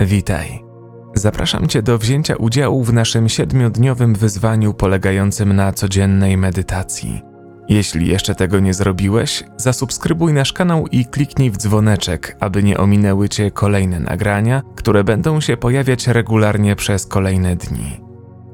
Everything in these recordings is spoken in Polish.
Witaj. Zapraszam Cię do wzięcia udziału w naszym siedmiodniowym wyzwaniu polegającym na codziennej medytacji. Jeśli jeszcze tego nie zrobiłeś, zasubskrybuj nasz kanał i kliknij w dzwoneczek, aby nie ominęły Cię kolejne nagrania, które będą się pojawiać regularnie przez kolejne dni.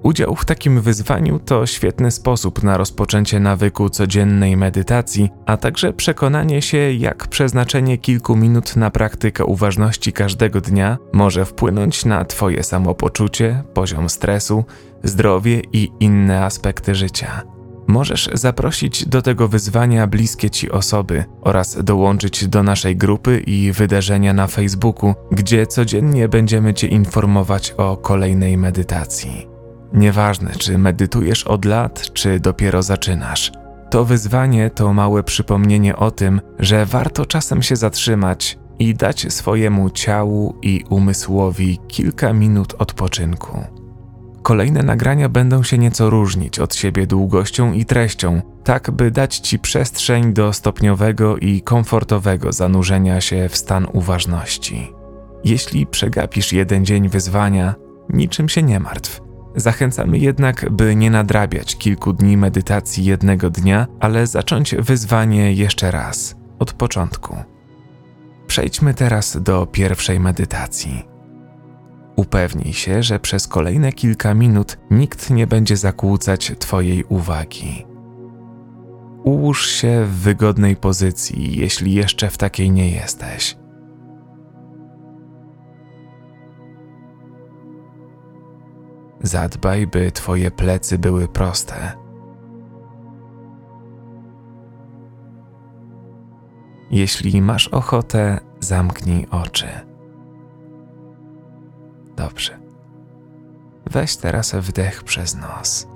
Udział w takim wyzwaniu to świetny sposób na rozpoczęcie nawyku codziennej medytacji, a także przekonanie się, jak przeznaczenie kilku minut na praktykę uważności każdego dnia może wpłynąć na Twoje samopoczucie, poziom stresu, zdrowie i inne aspekty życia. Możesz zaprosić do tego wyzwania bliskie Ci osoby oraz dołączyć do naszej grupy i wydarzenia na Facebooku, gdzie codziennie będziemy Cię informować o kolejnej medytacji. Nieważne, czy medytujesz od lat, czy dopiero zaczynasz. To wyzwanie to małe przypomnienie o tym, że warto czasem się zatrzymać i dać swojemu ciału i umysłowi kilka minut odpoczynku. Kolejne nagrania będą się nieco różnić od siebie długością i treścią, tak by dać Ci przestrzeń do stopniowego i komfortowego zanurzenia się w stan uważności. Jeśli przegapisz jeden dzień wyzwania, niczym się nie martw. Zachęcamy jednak, by nie nadrabiać kilku dni medytacji jednego dnia, ale zacząć wyzwanie jeszcze raz, od początku. Przejdźmy teraz do pierwszej medytacji. Upewnij się, że przez kolejne kilka minut nikt nie będzie zakłócać Twojej uwagi. Ułóż się w wygodnej pozycji, jeśli jeszcze w takiej nie jesteś. Zadbaj, by Twoje plecy były proste. Jeśli masz ochotę, zamknij oczy. Dobrze. Weź teraz wdech przez nos.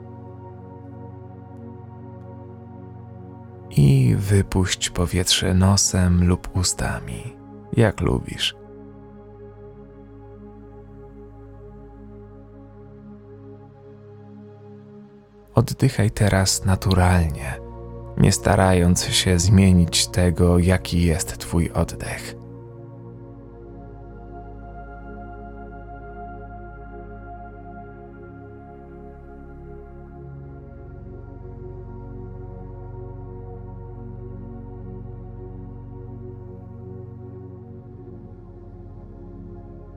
I wypuść powietrze nosem lub ustami, jak lubisz. Oddychaj teraz naturalnie, nie starając się zmienić tego, jaki jest Twój oddech.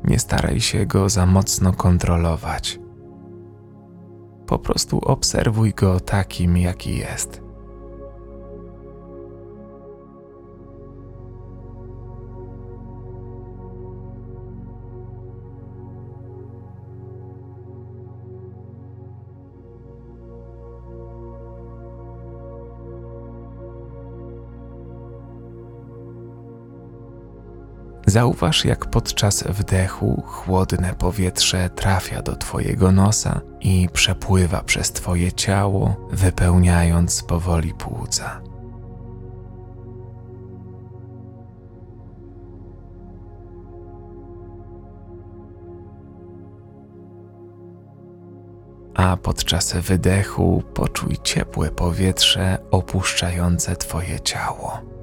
Nie staraj się go za mocno kontrolować. Po prostu obserwuj go takim, jaki jest. Zauważ, jak podczas wdechu chłodne powietrze trafia do Twojego nosa i przepływa przez Twoje ciało, wypełniając powoli płuca. A podczas wydechu poczuj ciepłe powietrze opuszczające Twoje ciało.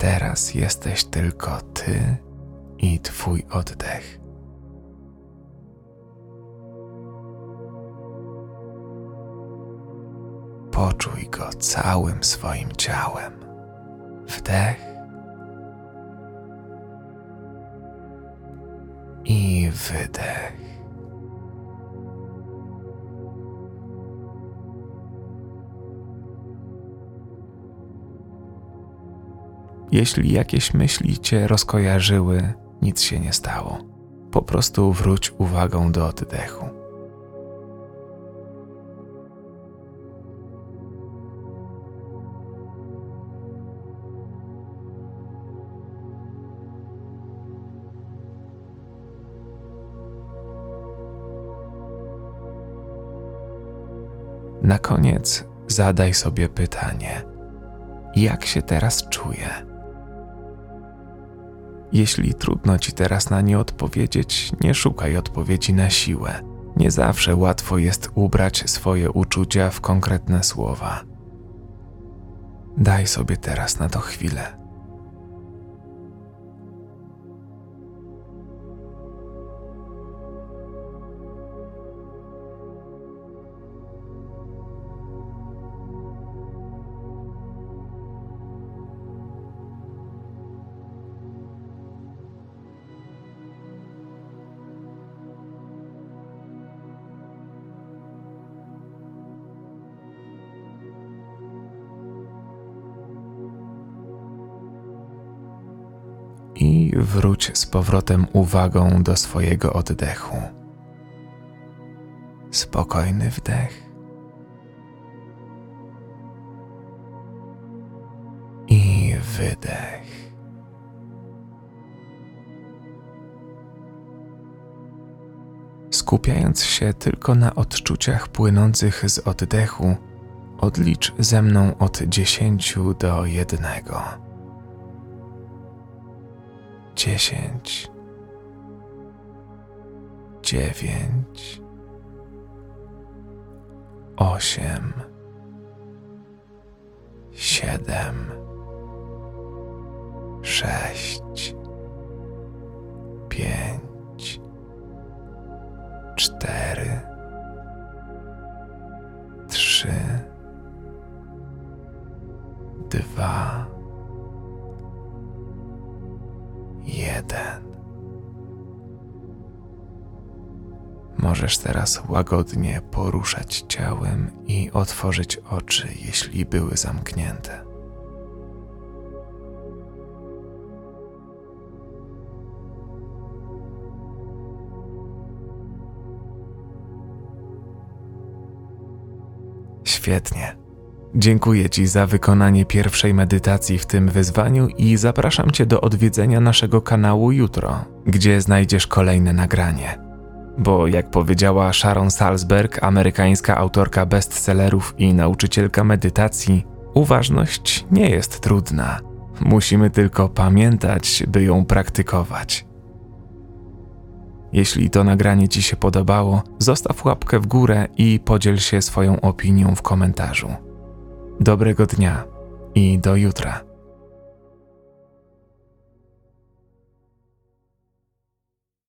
Teraz jesteś tylko ty i twój oddech. Poczuj go całym swoim ciałem. Wdech i wydech. Jeśli jakieś myśli cię rozkojarzyły, nic się nie stało. Po prostu wróć uwagą do oddechu. Na koniec zadaj sobie pytanie: jak się teraz czuję? Jeśli trudno ci teraz na nie odpowiedzieć, nie szukaj odpowiedzi na siłę. Nie zawsze łatwo jest ubrać swoje uczucia w konkretne słowa. Daj sobie teraz na to chwilę. I wróć z powrotem uwagą do swojego oddechu. Spokojny wdech i wydech. Skupiając się tylko na odczuciach płynących z oddechu, odlicz ze mną od dziesięciu do jednego dziesięć, dziewięć, osiem, siedem, sześć, pięć, cztery, trzy, dwa Możesz teraz łagodnie poruszać ciałem i otworzyć oczy, jeśli były zamknięte. Świetnie. Dziękuję Ci za wykonanie pierwszej medytacji w tym wyzwaniu i zapraszam Cię do odwiedzenia naszego kanału jutro, gdzie znajdziesz kolejne nagranie. Bo jak powiedziała Sharon Salzberg, amerykańska autorka bestsellerów i nauczycielka medytacji, uważność nie jest trudna. Musimy tylko pamiętać, by ją praktykować. Jeśli to nagranie Ci się podobało, zostaw łapkę w górę i podziel się swoją opinią w komentarzu. Dobrego dnia i do jutra.